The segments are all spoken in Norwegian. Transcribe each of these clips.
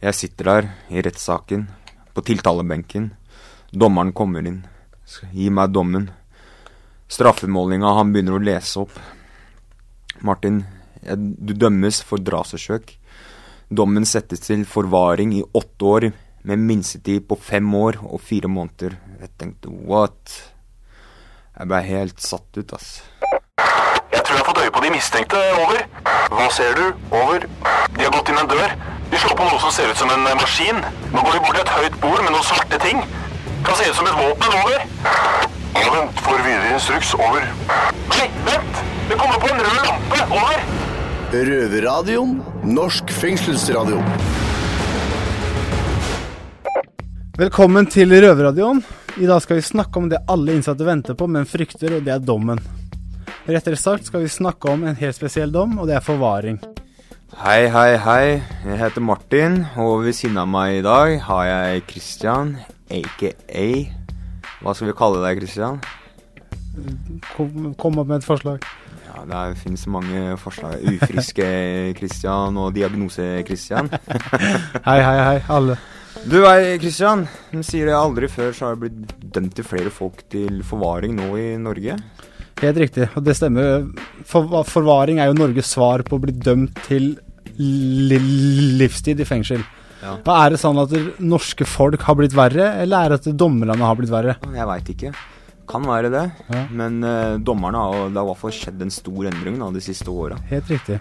Jeg sitter der i rettssaken, på tiltalebenken. Dommeren kommer inn, gir meg dommen. Straffemålinga, han begynner å lese opp. Martin, du dømmes for drapsforsøk. Dommen settes til forvaring i åtte år, med minstetid på fem år og fire måneder. Jeg tenkte what? Jeg ble helt satt ut, ass. Jeg tror jeg har fått øye på de mistenkte. Over. Hva ser du? Over. De har gått inn en dør. De slår på noe som ser ut som en eh, maskin. Nå går vi bort til et høyt bord med noen svarte ting. Kan se ut som et våpen. Over. Vent, får videre instruks. Over. Nei, vent! Det kommer på en rød lampe. Over. Røverradioen. Norsk fengselsradio. Velkommen til Røverradioen. I dag skal vi snakke om det alle innsatte venter på, men frykter, og det er dommen. Rettere sagt skal vi snakke om en helt spesiell dom, og det er forvaring. Hei, hei, hei. Jeg heter Martin, og ved siden av meg i dag har jeg Christian, aka Hva skal vi kalle deg, Christian? Kom, kom opp med et forslag. Ja, Det finnes mange forslag. Ufriske Christian og diagnose-Christian. Hei, hei, hei, alle. Du hei, Christian. De sier det aldri før så har det blitt dømt til flere folk til forvaring nå i Norge. Helt riktig, og det stemmer. For, forvaring er jo Norges svar på å bli dømt til li livstid i fengsel. Ja. Er det sånn at det norske folk har blitt verre, eller er det at dommerne har blitt verre? Jeg veit ikke. Kan være det. Ja. Men uh, dommerne har det har i hvert fall skjedd en stor endring da, de siste åra. Helt riktig.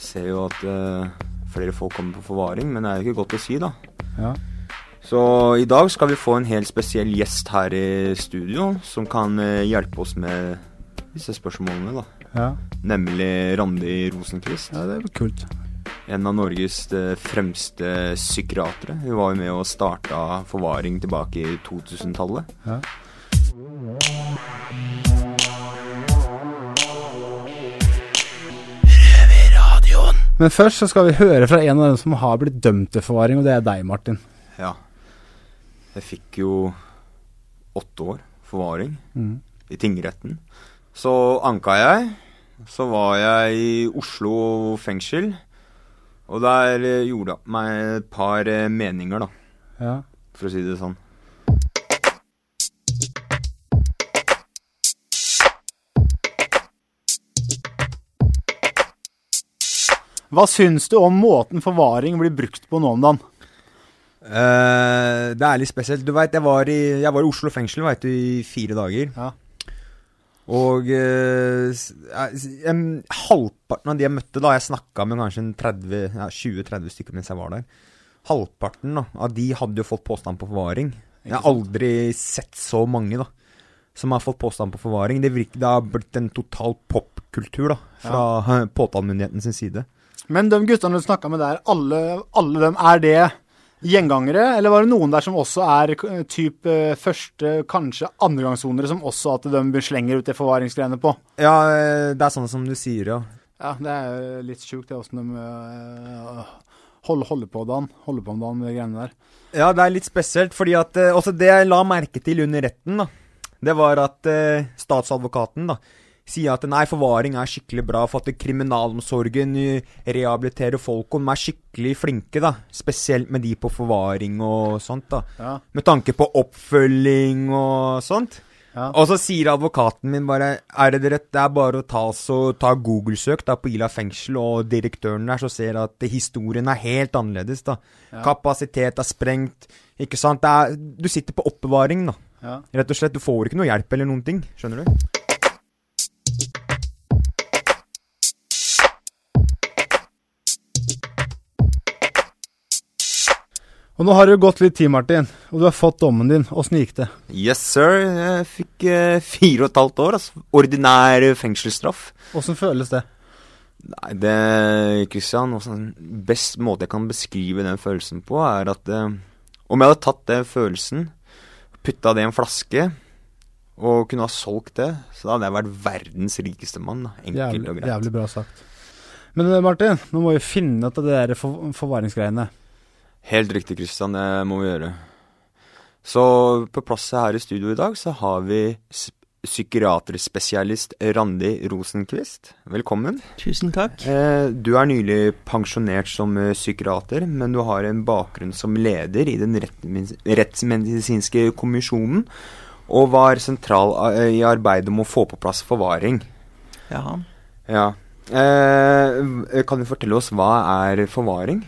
Ser jo at uh, flere folk kommer på forvaring, men det er jo ikke godt å si, da. Ja. Så i dag skal vi få en helt spesiell gjest her i studio, som kan uh, hjelpe oss med disse spørsmålene, da. Ja. Nemlig Randi Rosenquist. ja, det er kult. En av Norges eh, fremste psykiatere. Hun var jo med og starta forvaring tilbake i 2000-tallet. Ja. Men først så skal vi høre fra en av dem som har blitt dømt til forvaring, og det er deg, Martin. Ja. Jeg fikk jo åtte år forvaring Mm. i tingretten. Så anka jeg. Så var jeg i Oslo fengsel. Og der eh, gjorde jeg meg et par eh, meninger, da, Ja. for å si det sånn. Hva syns du om måten forvaring blir brukt på nå om dagen? Eh, det er litt spesielt. Du vet, jeg var i, jeg var i Oslo fengsel vet du, i fire dager. Ja. Og eh, eh, halvparten av de jeg møtte da, jeg snakka med kanskje 30, ja, 20-30 stykker mens jeg var der. Halvparten da, av de hadde jo fått påstand på forvaring. Jeg har aldri sett så mange da, som har fått påstand på forvaring. Det, virker, det har blitt en total popkultur da, fra ja. påtalemyndigheten sin side. Men de guttene du snakka med der, alle, alle dem, er det gjengangere? Eller var det noen der som også er eh, typ eh, første, kanskje andregangssonere, som også at de slenger ut det forvaringsgreiene på? Ja, eh, det er sånn som du sier, ja. Ja, det er litt sjukt, det åssen de uh, holder, holder på med Holder på om dagen, de greiene der. Ja, det er litt spesielt, fordi at Også det jeg la merke til under retten, da, det var at uh, statsadvokaten da sier at nei, forvaring er skikkelig bra for at kriminalomsorgen eh, rehabiliterer folk, og de er skikkelig flinke, da. Spesielt med de på forvaring og sånt, da. Ja, Med tanke på oppfølging og sånt. ja. Og så sier advokaten min bare Er det rett, det er bare å ta, så, ta Google-søk da på Ila fengsel, og direktøren der så ser at historien er helt annerledes, da. Ja. Kapasitet er sprengt, ikke sant. Er, du sitter på oppbevaring, da. ja. Rett og slett. Du får ikke noe hjelp eller noen ting. Skjønner du? Og nå har det gått litt tid, Martin, og du har fått dommen din. Åssen gikk det? Yes, sir. Jeg fikk eh, fire og et halvt år. Altså. Ordinær fengselsstraff. Åssen føles det? Nei, det Kristian, best måte jeg kan beskrive den følelsen på, er at eh, om jeg hadde tatt den følelsen, putta det i en flaske, og kunne ha solgt det, så hadde jeg vært verdens rikeste mann. da. Enkelt Jævlig, og greit. jævlig bra sagt. Men eh, Martin, nå må vi finne ut av det der for, forvaringsgreiene. Helt riktig, Kristian. Det må vi gjøre. Så på plasset her i studio i dag, så har vi psykiaterspesialist Randi Rosenquist. Velkommen. Tusen takk. Eh, du er nylig pensjonert som eh, psykiater, men du har en bakgrunn som leder i den rettsmedisinske kommisjonen, og var sentral eh, i arbeidet med å få på plass forvaring. Ja. ja. Kan du fortelle oss hva er forvaring?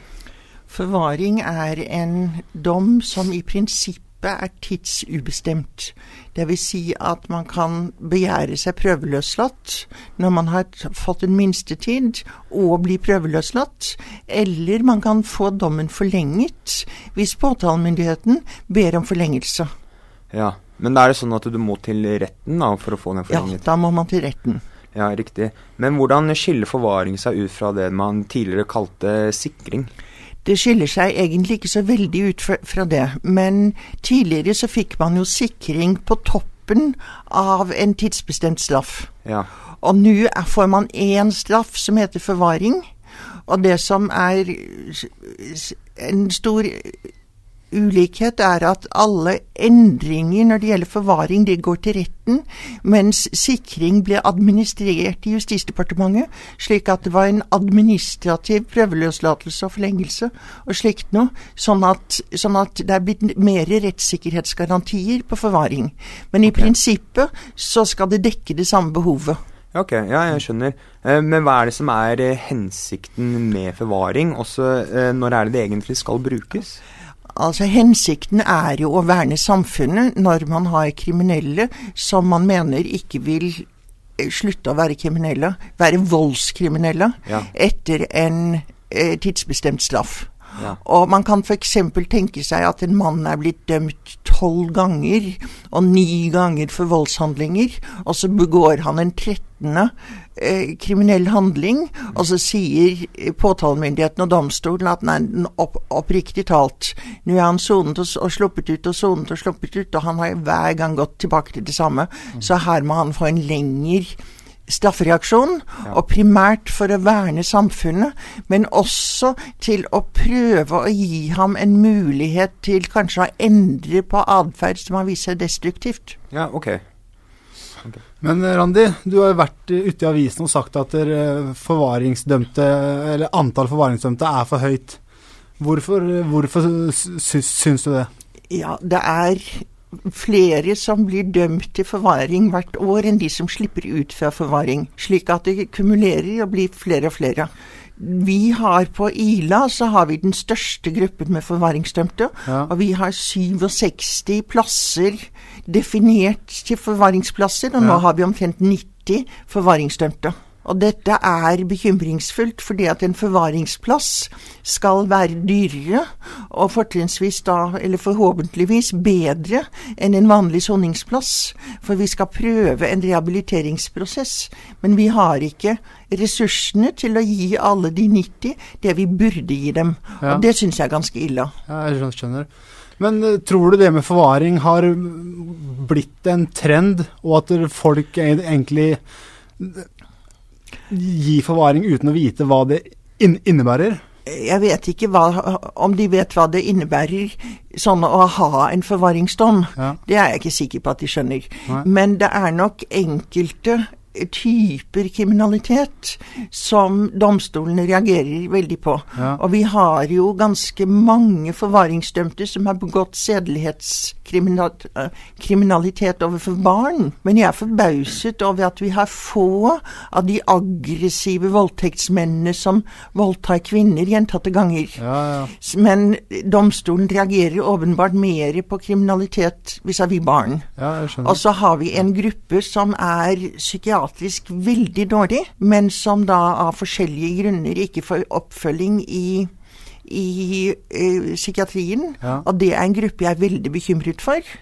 Forvaring er en dom som i prinsippet er tidsubestemt. Dvs. Si at man kan begjære seg prøveløslatt når man har fått en minstetid og bli prøveløslatt, eller man kan få dommen forlenget hvis påtalemyndigheten ber om forlengelse. Ja, Men da er det sånn at du må til retten da, for å få den forlenget? Ja, da må man til retten. Ja, riktig. Men hvordan skiller forvaring seg ut fra det man tidligere kalte sikring? Det skiller seg egentlig ikke så veldig ut fra det, men tidligere så fikk man jo sikring på toppen av en tidsbestemt straff. Ja. Og nå får man én straff som heter forvaring. Og det som er en stor ulikhet er at alle endringer når det gjelder forvaring, det går til retten, mens sikring ble administrert i Justisdepartementet, slik at det var en administrativ prøveløslatelse og forlengelse og slikt noe, sånn at, sånn at det er blitt mer rettssikkerhetsgarantier på forvaring. Men i okay. prinsippet så skal det dekke det samme behovet. Ok, ja, jeg skjønner. Eh, men hva er det som er eh, hensikten med forvaring? Også eh, når er det det egentlig skal brukes? Altså Hensikten er jo å verne samfunnet når man har kriminelle som man mener ikke vil eh, slutte å være kriminelle, være voldskriminelle, ja. etter en eh, tidsbestemt straff. Ja. Og man kan f.eks. tenke seg at en mann er blitt dømt tolv ganger, og ni ganger for voldshandlinger, og så begår han en trettende eh, kriminell handling, og så sier påtalemyndigheten og domstolen at nei, opp, oppriktig talt, nå er han sonet og, og, sluppet ut og sonet og sluppet ut, og han har hver gang gått tilbake til det samme, mm. så her må han få en lengre straffereaksjon, ja. og primært for å verne samfunnet, men også til å prøve å gi ham en mulighet til kanskje å endre på atferd som har vist seg destruktivt. Ja, ok. okay. Men eh, Randi, du har jo vært ute i avisen og sagt at forvaringsdømte, eller antall forvaringsdømte er for høyt. Hvorfor, hvorfor syns du det? Ja, det er flere som blir dømt til forvaring hvert år enn de som slipper ut fra forvaring, slik at det kumulerer og blir flere og flere. Vi har på Ila så har vi den største gruppen med forvaringsdømte. Ja. Og vi har 67 plasser definert til forvaringsplasser, og ja. nå har vi omtrent 90 forvaringsdømte. Og dette er bekymringsfullt, fordi at en forvaringsplass skal være dyrere, og fortrinnsvis da, eller forhåpentligvis bedre enn en vanlig soningsplass. For vi skal prøve en rehabiliteringsprosess. Men vi har ikke ressursene til å gi alle de 90 det vi burde gi dem. Ja. Og det syns jeg er ganske ille. Ja, jeg skjønner. Men uh, tror du det med forvaring har blitt en trend, og at folk egentlig gi forvaring uten å vite hva det innebærer? Jeg vet ikke hva, om de vet hva det innebærer sånn å ha en forvaringsdom. Ja. Det er jeg ikke sikker på at de skjønner. Nei. Men det er nok enkelte typer kriminalitet som domstolene reagerer veldig på. Ja. Og vi har jo ganske mange forvaringsdømte som har begått sedelighetskriminalitet overfor barn. Men jeg er forbauset over at vi har få av de aggressive voldtektsmennene som voldtar kvinner gjentatte ganger. Ja, ja. Men domstolen reagerer åpenbart mer på kriminalitet vis-à-vis barn. barn. Og så har vi en gruppe som er psykiatrisk veldig dårlig, men som da av forskjellige grunner ikke får oppfølging i, i psykiatrien. Ja. Og det er en gruppe jeg er veldig bekymret for.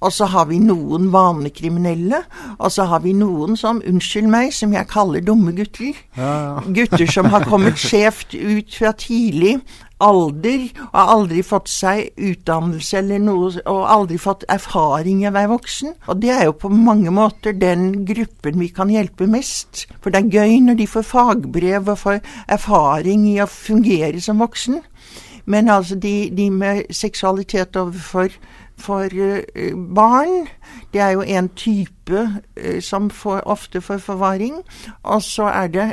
Og så har vi noen vanekriminelle, og så har vi noen som, unnskyld meg, som jeg kaller dumme gutter. Ja, ja. Gutter som har kommet skjevt ut fra tidlig alder, og har aldri fått seg utdannelse eller noe, og aldri fått erfaring i å være voksen. Og det er jo på mange måter den gruppen vi kan hjelpe mest. For det er gøy når de får fagbrev og får erfaring i å fungere som voksen. Men altså de, de med seksualitet overfor for uh, barn. Det er jo en type uh, som får, ofte får forvaring. Og så er det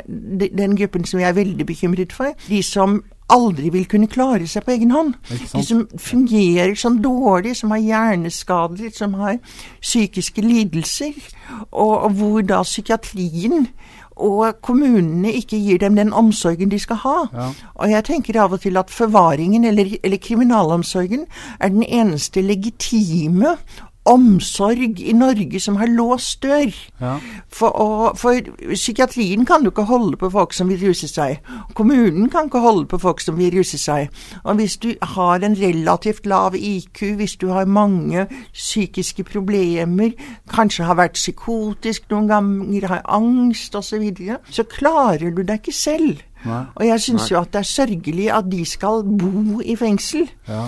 den gruppen som jeg er veldig bekymret for. De som aldri vil kunne klare seg på egen hånd. De som fungerer sånn dårlig, som har hjerneskader, som har psykiske lidelser. Og, og hvor da psykiatrien og kommunene ikke gir dem den omsorgen de skal ha. Ja. Og jeg tenker av og til at forvaringen, eller, eller kriminalomsorgen, er den eneste legitime omsorg i Norge som har låst dør. Ja. For, og, for, psykiatrien kan jo ikke holde på folk som vil ruse seg. Kommunen kan ikke holde på folk som vil ruse seg. Og hvis du har en relativt lav IQ, hvis du har mange psykiske problemer, kanskje har vært psykotisk noen ganger, har angst osv., så, videre, så klarer du deg ikke selv. Nei. Og jeg syns jo at det er sørgelig at de skal bo i fengsel. Ja.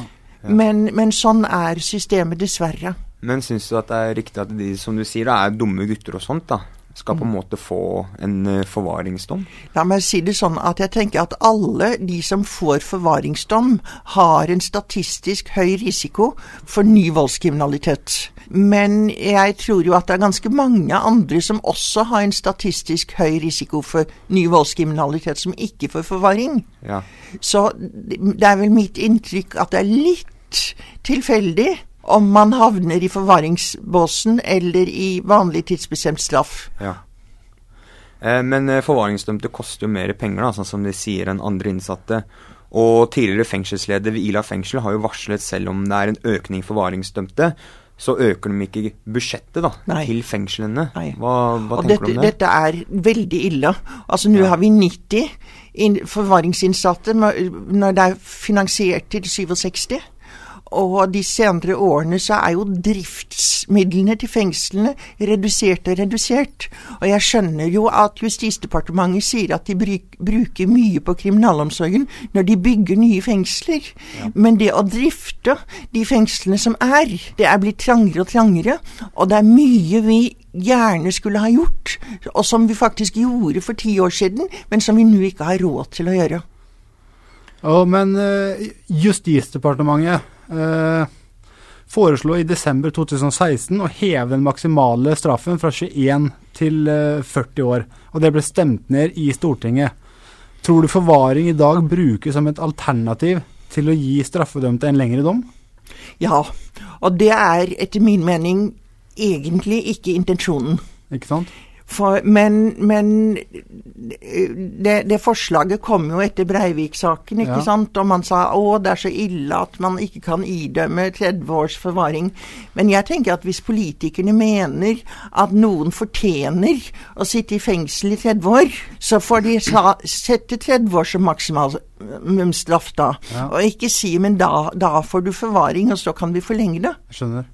Ja. Men, men sånn er systemet, dessverre. Men syns du at det er riktig at de som du sier da, er dumme gutter og sånt, da? Skal på en mm. måte få en uh, forvaringsdom? La meg si det sånn at jeg tenker at alle de som får forvaringsdom, har en statistisk høy risiko for ny voldskriminalitet. Men jeg tror jo at det er ganske mange andre som også har en statistisk høy risiko for ny voldskriminalitet, som ikke får forvaring. Ja. Så det er vel mitt inntrykk at det er litt tilfeldig om man havner i forvaringsbåsen eller i vanlig tidsbestemt straff. Ja. Eh, men eh, forvaringsdømte koster jo mer penger, da, sånn som de sier, enn andre innsatte. Og tidligere fengselsleder ved Ila fengsel har jo varslet selv om det er en økning i forvaringsdømte, så øker de ikke budsjettet da, Nei. til fengslene. Nei. Hva, hva tenker dette, du om det? Dette er veldig ille. Altså Nå ja. har vi 90 forvaringsinnsatte når det er finansiert til 67. Og de senere årene så er jo driftsmidlene til fengslene redusert og redusert. Og jeg skjønner jo at Justisdepartementet sier at de bruker mye på kriminalomsorgen når de bygger nye fengsler. Ja. Men det å drifte de fengslene som er, det er blitt trangere og trangere. Og det er mye vi gjerne skulle ha gjort, og som vi faktisk gjorde for ti år siden, men som vi nå ikke har råd til å gjøre. Oh, men uh, Justisdepartementet eh, foreslo i desember 2016 å heve den maksimale straffen fra 21 til eh, 40 år. Og det ble stemt ned i Stortinget. Tror du forvaring i dag brukes som et alternativ til å gi straffedømte en lengre dom? Ja, og det er etter min mening egentlig ikke intensjonen. Ikke sant? For, men, men det, det, forslaget kom jo etter Breivik-saken, ikke ja. sant. Og man sa å, det er så ille at man ikke kan idømme 30 års forvaring. Men jeg tenker at hvis politikerne mener at noen fortjener å sitte i fengsel i 30 år, så får de sa, sette 30 år som maksimalstraff da. Ja. Og ikke si men da, da får du forvaring, og så kan vi forlenge det. Jeg skjønner.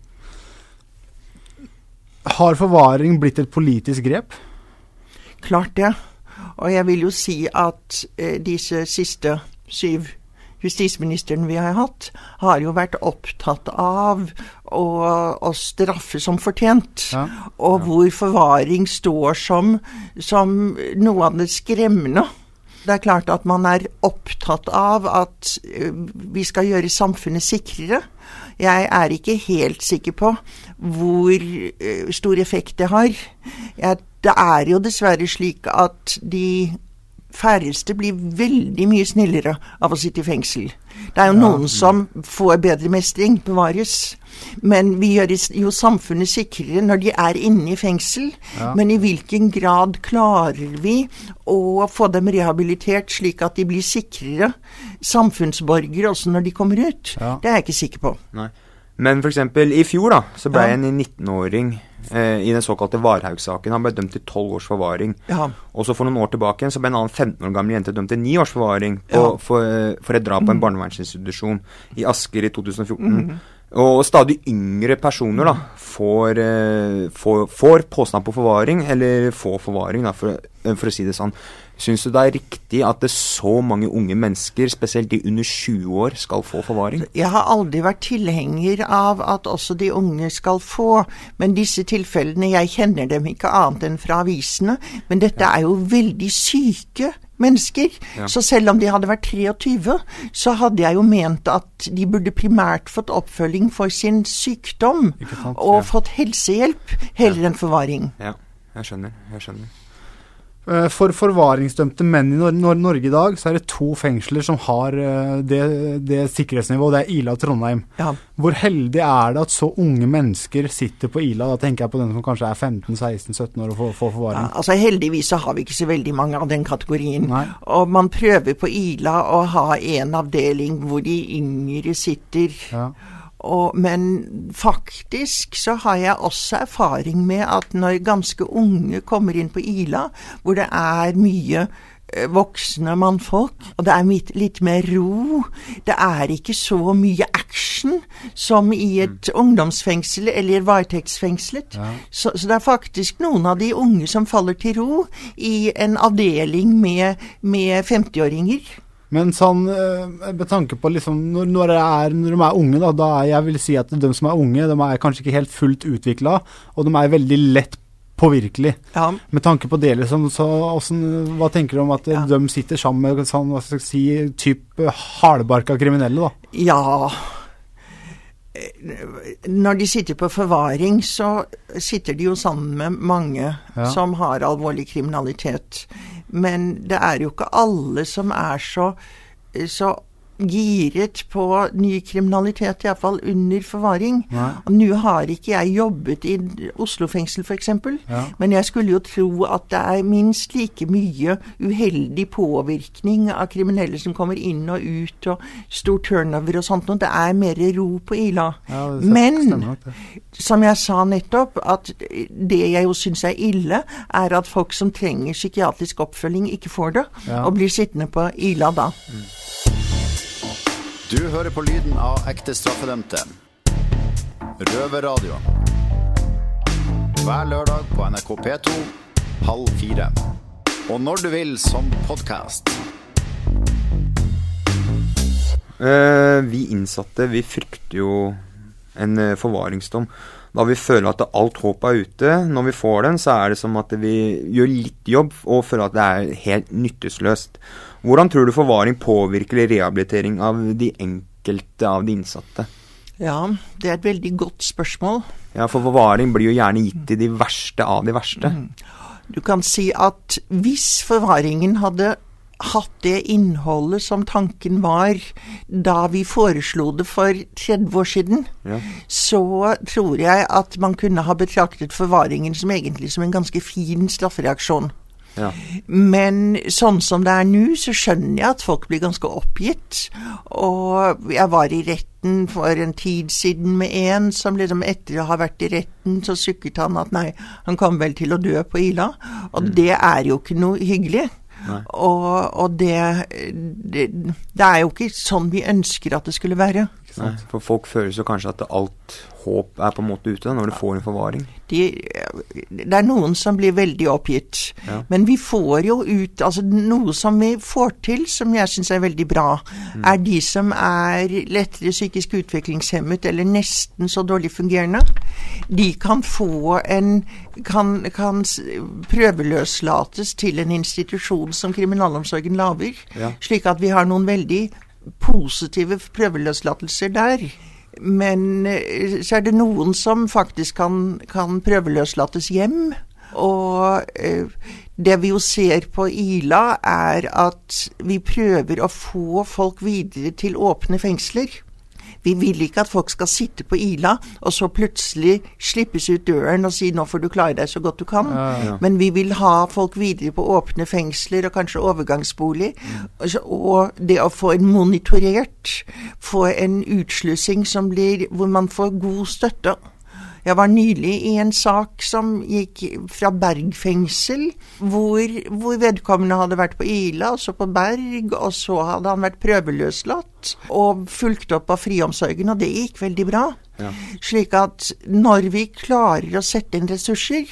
Har forvaring blitt et politisk grep? Klart det. Og jeg vil jo si at eh, disse siste syv justisministrene vi har hatt, har jo vært opptatt av å, å straffe som fortjent. Ja. Og ja. hvor forvaring står som, som noe av det skremmende. Det er klart at man er opptatt av at eh, vi skal gjøre samfunnet sikrere. Jeg er ikke helt sikker på hvor uh, stor effekt det har. Jeg, det er jo dessverre slik at de færreste blir veldig mye snillere av å sitte i fengsel. Det er jo noen som får bedre mestring, bevares. Men vi gjør jo samfunnet sikrere når de er inne i fengsel. Ja. Men i hvilken grad klarer vi å få dem rehabilitert slik at de blir sikrere samfunnsborgere også når de kommer ut? Ja. Det er jeg ikke sikker på. Nei. Men f.eks. i fjor da, så ble ja. en 19-åring eh, i den såkalte Varhaug-saken Han ble dømt til 12 års forvaring. Ja. Og så for noen år tilbake så ble en annen 15 år gammel jente dømt til 9 års forvaring på, ja. for, for, et drap på en mm. barnevernsinstitusjon i Asker i 2014. Mm. Og stadig yngre personer da, får, eh, får, får påstand på forvaring, eller får forvaring, da, for, for å si det sånn. Syns du det er riktig at det så mange unge mennesker, spesielt de under 20 år, skal få forvaring? Jeg har aldri vært tilhenger av at også de unge skal få, men disse tilfellene, jeg kjenner dem ikke annet enn fra avisene. Men dette er jo veldig syke mennesker. Ja. Så selv om de hadde vært 23, så hadde jeg jo ment at de burde primært fått oppfølging for sin sykdom og ja. fått helsehjelp heller enn forvaring. Ja, jeg skjønner. Jeg skjønner. Eh, for forvaringsdømte menn i Norge i dag, så er det to fengsler som har eh, det, det sikkerhetsnivået. Det er Ila og Trondheim. Ja. Hvor heldig er det at så unge mennesker sitter på Ila? Da tenker jeg på den som kanskje er 15-16-17 år og får, får forvaring. Ja, altså Heldigvis så har vi ikke så veldig mange av den kategorien. Nei. Og man prøver på Ila å ha en avdeling hvor de yngre sitter. Ja. Og, men faktisk så har jeg også erfaring med at når ganske unge kommer inn på Ila, hvor det er mye eh, voksne mannfolk, og det er litt mer ro. Det er ikke så mye action som i et mm. ungdomsfengsel eller varetektsfengslet. Ja. Så, så, det er faktisk noen av de unge som faller til ro i en avdeling med, med 50-åringer. Men sånn, eh, med tanke på liksom, når, når, er, når, de er unge, da, da er, jeg vil si at de som er unge, de er kanskje ikke helt fullt utvikla, og de er veldig lett påvirkelig. Ja. Med tanke på det, liksom, så hvordan, hva tenker du om at ja. de sitter sammen med sånn, hva skal jeg si, type hardbarka kriminelle, da? Ja når de sitter på forvaring, så sitter de jo sammen med mange ja. som har alvorlig kriminalitet. Men det er jo ikke alle som er så, så giret på ny kriminalitet, iallfall under forvaring. Og Nå har ikke jeg jobbet i Oslo fengsel, f.eks., ja. men jeg skulle jo tro at det er minst like mye uheldig påvirkning av kriminelle som kommer inn og ut, og stor turnover og sånt, noe. det er mer ro på Ila. Ja, men som jeg sa nettopp, at det jeg jo syns er ille, er at folk som trenger psykiatrisk oppfølging, ikke får det, ja. og blir sittende på Ila da. Mm. Du hører på lyden av ekte straffedømte. Røverradio. Hver lørdag på NRK P2 halv fire. Og når du vil som podkast. Uh, vi innsatte, vi frykter jo en uh, forvaringsdom. Da vi føler at alt håp er ute. Når vi får den, så er det som at vi gjør litt jobb og føler at det er helt nytteløst. Hvordan tror du forvaring påvirker rehabilitering av de enkelte av de innsatte? Ja, det er et veldig godt spørsmål. Ja, For forvaring blir jo gjerne gitt til de verste av de verste. Mm. Du kan si at hvis forvaringen hadde hatt det innholdet som tanken var da vi foreslo det for 30 år siden, ja. så tror jeg at man kunne ha betraktet forvaringen som egentlig som en ganske fin straffereaksjon. Ja. Men sånn som det er nå, så skjønner jeg at folk blir ganske oppgitt. Og jeg var i retten for en tid siden med en som liksom etter å ha vært i retten, så sukket han at nei, han kom vel til å dø på Ila. Og mm. det er jo ikke noe hyggelig. Og, og det, det, det er jo ikke sånn vi ønsker at det skulle være. Nei, for folk føler jo kanskje at alt håp er på en måte ute når du får en forvaring? De, det er noen som blir veldig oppgitt. Ja. Men vi får jo ut altså Noe som vi får til, som jeg syns er veldig bra, mm. er de som er lettere psykisk utviklingshemmet eller nesten så dårlig fungerende. De kan få en kan, kan prøveløslates til en institusjon som kriminalomsorgen lager. Ja. Slik at vi har noen veldig positive prøveløslatelser der. Men eh, så er det noen som faktisk kan, kan prøveløslates hjem. Og eh, det vi jo ser på Ila, er at vi prøver å få folk videre til åpne fengsler. Vi vil ikke at folk skal sitte på Ila og så plutselig slippes ut døren og si 'nå får du klare deg så godt du kan'. Ja, ja. Men vi vil ha folk videre på åpne fengsler og kanskje overgangsbolig. Og det å få en monitorert, få en utslussing som blir hvor man får god støtte. Jeg var nylig i en sak som gikk fra Berg fengsel, hvor, hvor, vedkommende hadde vært på Ila, og så på Berg, og så hadde han vært prøveløslatt og fulgt opp av friomsorgen, og det gikk veldig bra. Ja. Slik at når vi klarer å sette inn ressurser,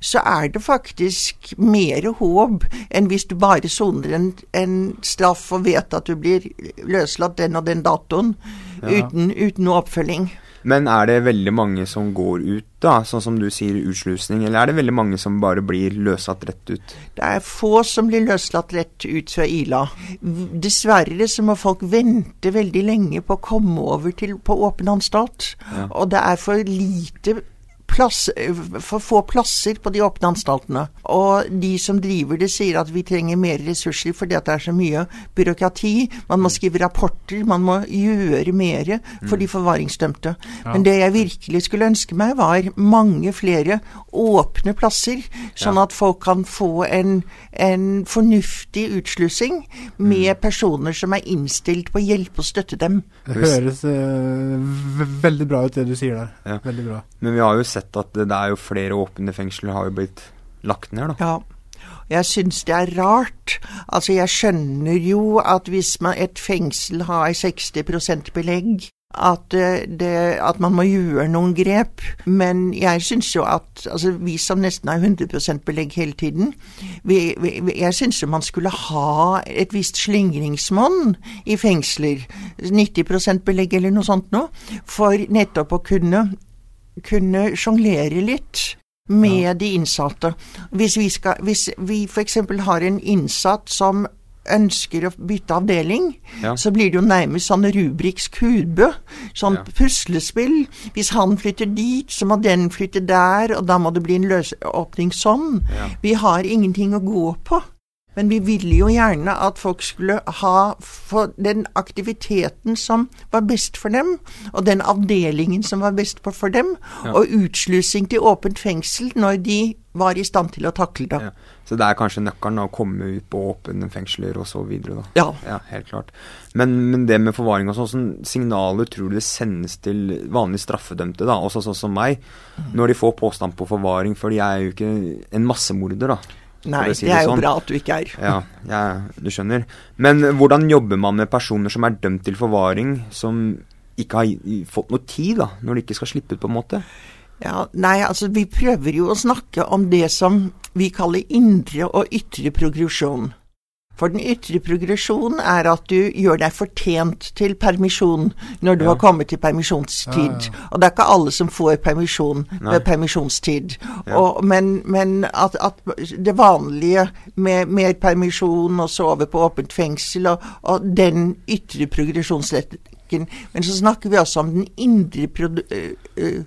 så er det faktisk mer håp enn hvis du bare soner en, en, straff og vet at du blir løslatt den og den datoen, ja. uten, uten noe oppfølging. Men er det veldig mange som går ut, da, sånn som du sier utslusning, eller er det veldig mange som bare blir løslatt rett ut? Det er få som blir løslatt rett ut fra Ila. Dessverre så må folk vente veldig lenge på å komme over til, på åpen anstalt. Ja. Og det er for lite plass, for få plasser på de åpne anstaltene. Og de som driver det, sier at vi trenger mer ressurser fordi at det er så mye byråkrati. Man må skrive rapporter, man må gjøre mer for de mm. forvaringsdømte. Men det jeg virkelig skulle ønske meg, var mange flere åpne plasser, sånn at folk kan få en, en fornuftig utslussing med mm. personer som er innstilt på å hjelpe og støtte dem. Det høres uh, veldig bra ut, det du sier der. Ja. Veldig bra. Men vi har jo sett at det, er jo flere åpne fengsler har jo blitt lagt ned, da. Ja. Jeg syns det er rart. Altså, jeg skjønner jo at hvis man, et fengsel har 60 belegg, at, eh, det, at, man må gjøre noen grep. Men jeg syns jo at altså vi som nesten har 100% belegg hele tiden, vi, vi, jeg syns jo man skulle ha et visst slingringsmonn i fengsler. 90% belegg eller noe sånt noe. For nettopp å kunne kunne sjonglere litt med ja. de innsatte. Hvis vi, skal, hvis vi f.eks. har en innsatt som ønsker å bytte avdeling, ja. så blir det jo nærmest sånn Rubriks kube. Sånn ja. puslespill. Hvis han flytter dit, så må den flytte der, og da må det bli en løsåpning sånn. Ja. Vi har ingenting å gå på. Men vi ville jo gjerne at folk skulle ha den aktiviteten som var best for dem, og den avdelingen som var best for dem, ja. og utslusing til åpent fengsel når de var i stand til å takle det. Ja. Så det er kanskje nøkkelen å komme ut på åpne fengsler og så videre, da. Ja. ja helt klart. Men, men, det med forvaring og sånn, sånn signaler tror du det sendes til vanlige straffedømte, da, også sånn som meg, mm. når de får påstand på forvaring, for de er jo ikke en massemorder, da. Nei, si det er jo sånn. bra at du ikke er. Ja, ja, du skjønner. Men hvordan jobber man med personer som er dømt til forvaring, som ikke har fått noe tid, da, når de ikke skal slippe ut, på en måte? Ja, Nei, altså vi prøver jo å snakke om det som vi kaller indre og ytre progresjon. For den ytre progresjonen er at du gjør deg fortjent til permisjon når du ja. har kommet til permisjonstid. Ja, ja. Og det er ikke alle som får permisjon ved permisjonstid. Og, men, men at, at, det vanlige med mer permisjon og sove på åpent fengsel og, og den ytre progresjonsretten Men så snakker vi også om den indre pro, uh,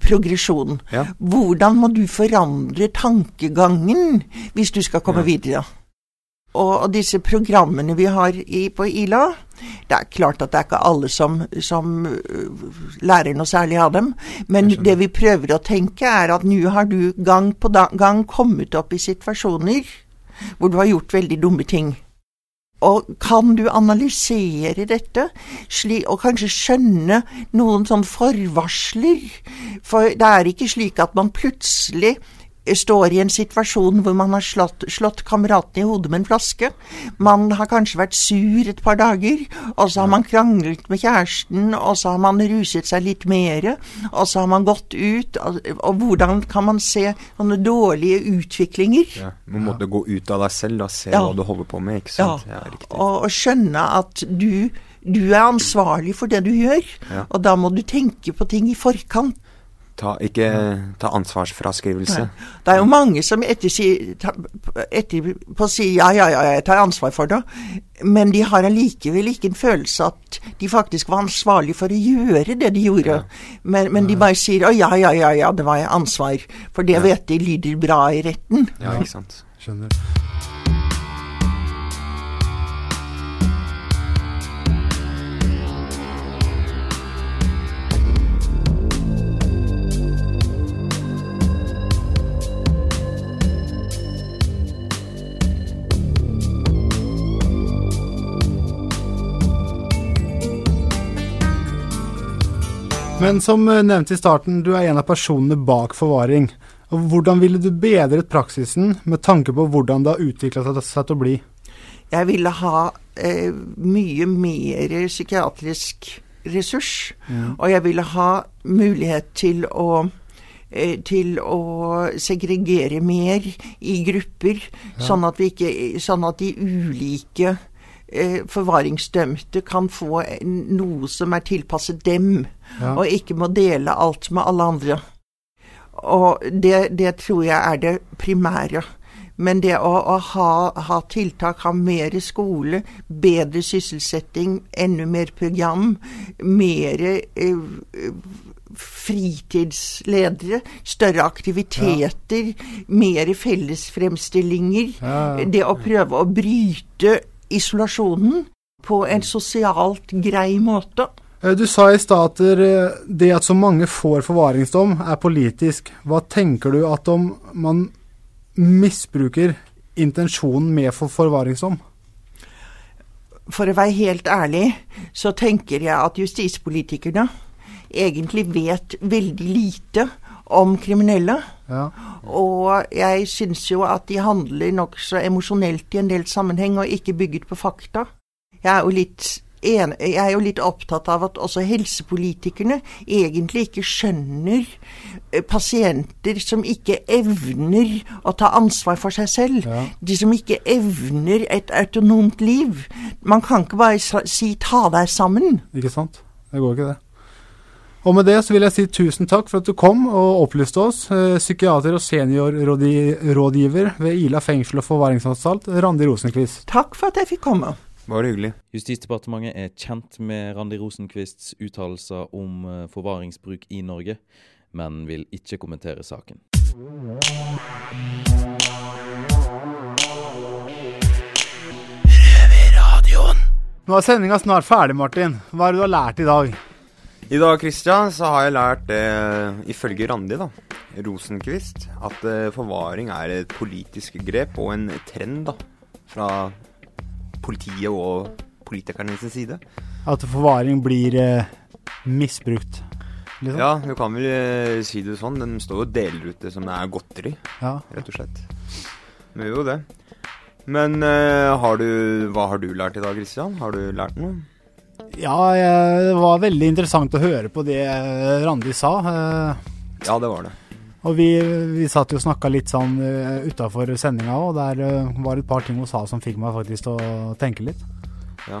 progresjonen. Hvordan må du forandre tankegangen hvis du skal komme videre? Og, disse programmene vi har i, på Ila, det er klart at det er ikke alle som, som øh, lærer noe særlig av dem. Men det vi prøver å tenke, er at nå har du gang på gang kommet opp i situasjoner hvor du har gjort veldig dumme ting. Og kan du analysere dette, slik, og kanskje skjønne noen sånne forvarsler? For det er ikke slik at man plutselig står i en situasjon hvor man har slått, slått kameraten i hodet med en flaske. Man har kanskje vært sur et par dager, og så har man kranglet med kjæresten, og så har man ruset seg litt mer, og så har man gått ut. Og, og hvordan kan man se sånne dårlige utviklinger? Ja, Man måtte gå ut av deg selv og se ja. hva du holder på med, ikke sant? Ja, ja og, og, skjønne at du, du er ansvarlig for det du gjør, ja. og da må du tenke på ting i forkant. Ta, ikke ta ansvarsfraskrivelse. Det er jo mange som etterpå etter sier ja, ja, ja, jeg tar ansvar for det, men de har allikevel ikke en følelse at de faktisk var ansvarlig for å gjøre det de gjorde. Ja. Men, men, de bare sier å ja, ja, ja, ja, det var ansvar, for det ja. vet de lyder bra i retten. Ja, ikke sant. Skjønner. Men som eh, nevnt i starten, du er en av personene bak forvaring. Og hvordan ville du bedret praksisen med tanke på hvordan det har utvikla seg til å bli? Jeg ville ha eh, mye mer psykiatrisk ressurs. Ja. Og jeg ville ha mulighet til å eh, til å segregere mer i grupper, ja. sånn, at ikke, sånn, at de ulike forvaringsdømte kan få noe som er tilpasset dem, ja. og ikke må dele alt med alle andre. Og det, det tror jeg er det primære. Men det å, å ha, ha, tiltak, ha mer skole, bedre sysselsetting, enda mer program, mer eh, fritidsledere, større aktiviteter, ja. mer fellesfremstillinger. Ja. Det å prøve å bryte isolasjonen på en sosialt grei måte. Eh, du sa i stad at det at så mange får forvaringsdom, er politisk. Hva tenker du at om man misbruker intensjonen med for forvaringsdom? For å være helt ærlig, så tenker jeg at justispolitikerne egentlig vet veldig lite om kriminelle. Ja. Og jeg syns jo at de handler nokså emosjonelt i en del sammenheng, og ikke bygget på fakta. Jeg er jo litt en, jeg er jo litt opptatt av at også helsepolitikerne egentlig ikke skjønner eh, pasienter som ikke evner å ta ansvar for seg selv. Ja. De som ikke evner et autonomt liv. Man kan ikke bare si 'ta deg sammen'. Ikke sant. Det går ikke, det. Og med det så vil jeg si tusen takk for at du kom og opplyste oss. Eh, psykiater og seniorrådgiver ved Ila fengsel og forvaringsanstalt, Randi Rosenquist. Takk for at jeg fikk komme. Bare hyggelig. Justisdepartementet er kjent med Randi Rosenquists uttalelser om eh, forvaringsbruk i Norge, men vil ikke kommentere saken. Nå er sendinga snart ferdig, Martin. Hva er det du har lært i dag? I dag Christian, så har jeg lært, eh, ifølge Randi da, Rosenkvist, at eh, forvaring er et politisk grep og en trend da, fra politiet og politikernes side. At forvaring blir eh, misbrukt? Liksom. Ja, du kan vel eh, si det sånn. Den står jo og deler ut det som det er godteri, ja. rett og slett. Men gjør jo det. Men har du, hva har du lært i dag, Christian? Har du lært noe? Ja, det var veldig interessant å høre på det Randi sa. Eh. Ja, det var det. Og vi, vi satt jo og snakka litt sånn utafor sendinga òg, der uh, var det et par ting hun sa som fikk meg faktisk til å tenke litt. Ja.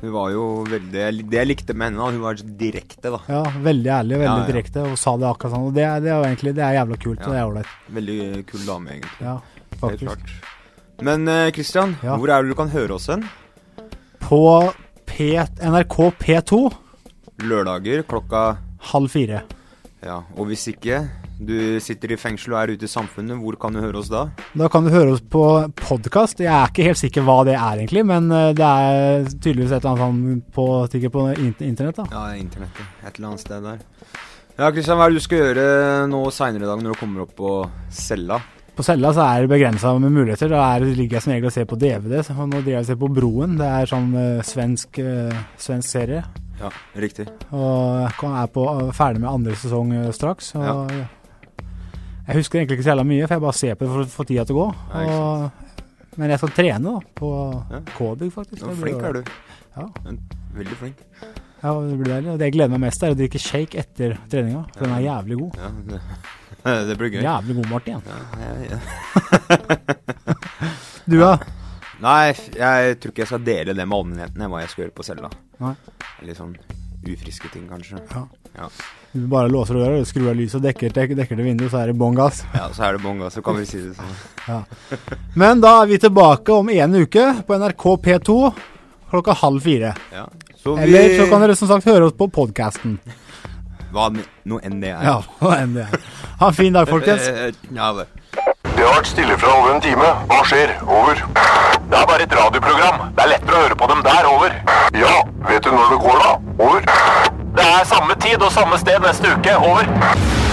Hun var jo veldig Det jeg likte med henne, hun var direkte, da. Ja, veldig ærlig og veldig ja, ja. direkte, og sa det akkurat sånn. Og det, det er jo egentlig det er jævla kult, ja. og det er ålreit. Veldig kul dame, egentlig. Ja, faktisk. Men Kristian, hvor er det du kan høre oss hen? På P NRK P2. Lørdager klokka Halv fire. Ja, Og hvis ikke du sitter i fengsel og er ute i samfunnet, hvor kan du høre oss da? Da kan du høre oss på podkast. Jeg er ikke helt sikker hva det er egentlig, men eh, det er tydeligvis et eller annet sånn på, på internett. da. Ja, internettet. Et eller annet sted der. Ja, Kristian, hva er det du skal gjøre nå seinere i dag når du kommer opp på cella? På cella så er det begrensa med muligheter. Da er, ligger jeg som regel og ser på DVD. Så nå driver jeg og ser på Broen. Det er sånn uh, svensk, uh, svensk, serie. Ja, riktig. Og jeg er på, uh, ferdig med andre sesong straks. Og ja. Jeg husker egentlig ikke så jævla mye, for jeg bare ser på det for å få tida til å gå. Og, men jeg skal trene da, på ja. K-bygg, faktisk. Ja, flink er du. Ja. Veldig flink. Ja, det blir deilig. Og det jeg gleder meg mest, er å drikke shake etter treninga. For den er jævlig god. Ja, det det blir gøy. Jævlig god, Martin. Ja, ja, du, da? Nei, jeg tror ikke jeg skal dele det med allmennheten, hva jeg skal gjøre på cella. Litt sånn ufriske ting, kanskje. Ja. ja. Du bare låser døra, skrur av lyset og dekker, dekker, dekker det vinduet, så er det bånn gass. Ja, så er det bånn gass, så kan vi si det sånn. ja. Men da er vi tilbake om en uke på NRK P2 klokka halv fire. Ja. Så vi... Eller så kan dere som sagt høre oss på podkasten. Hva noe enn det er. Ja, hva enn det er. Ha en fin dag, folkens. Ja, det. Det har vært stille fra over en time. Hva skjer? Over. Det er bare et radioprogram. Det er lettere å høre på dem der. Over. Ja, vet du når det går, da? Over. Det er samme tid og samme sted neste uke. Over.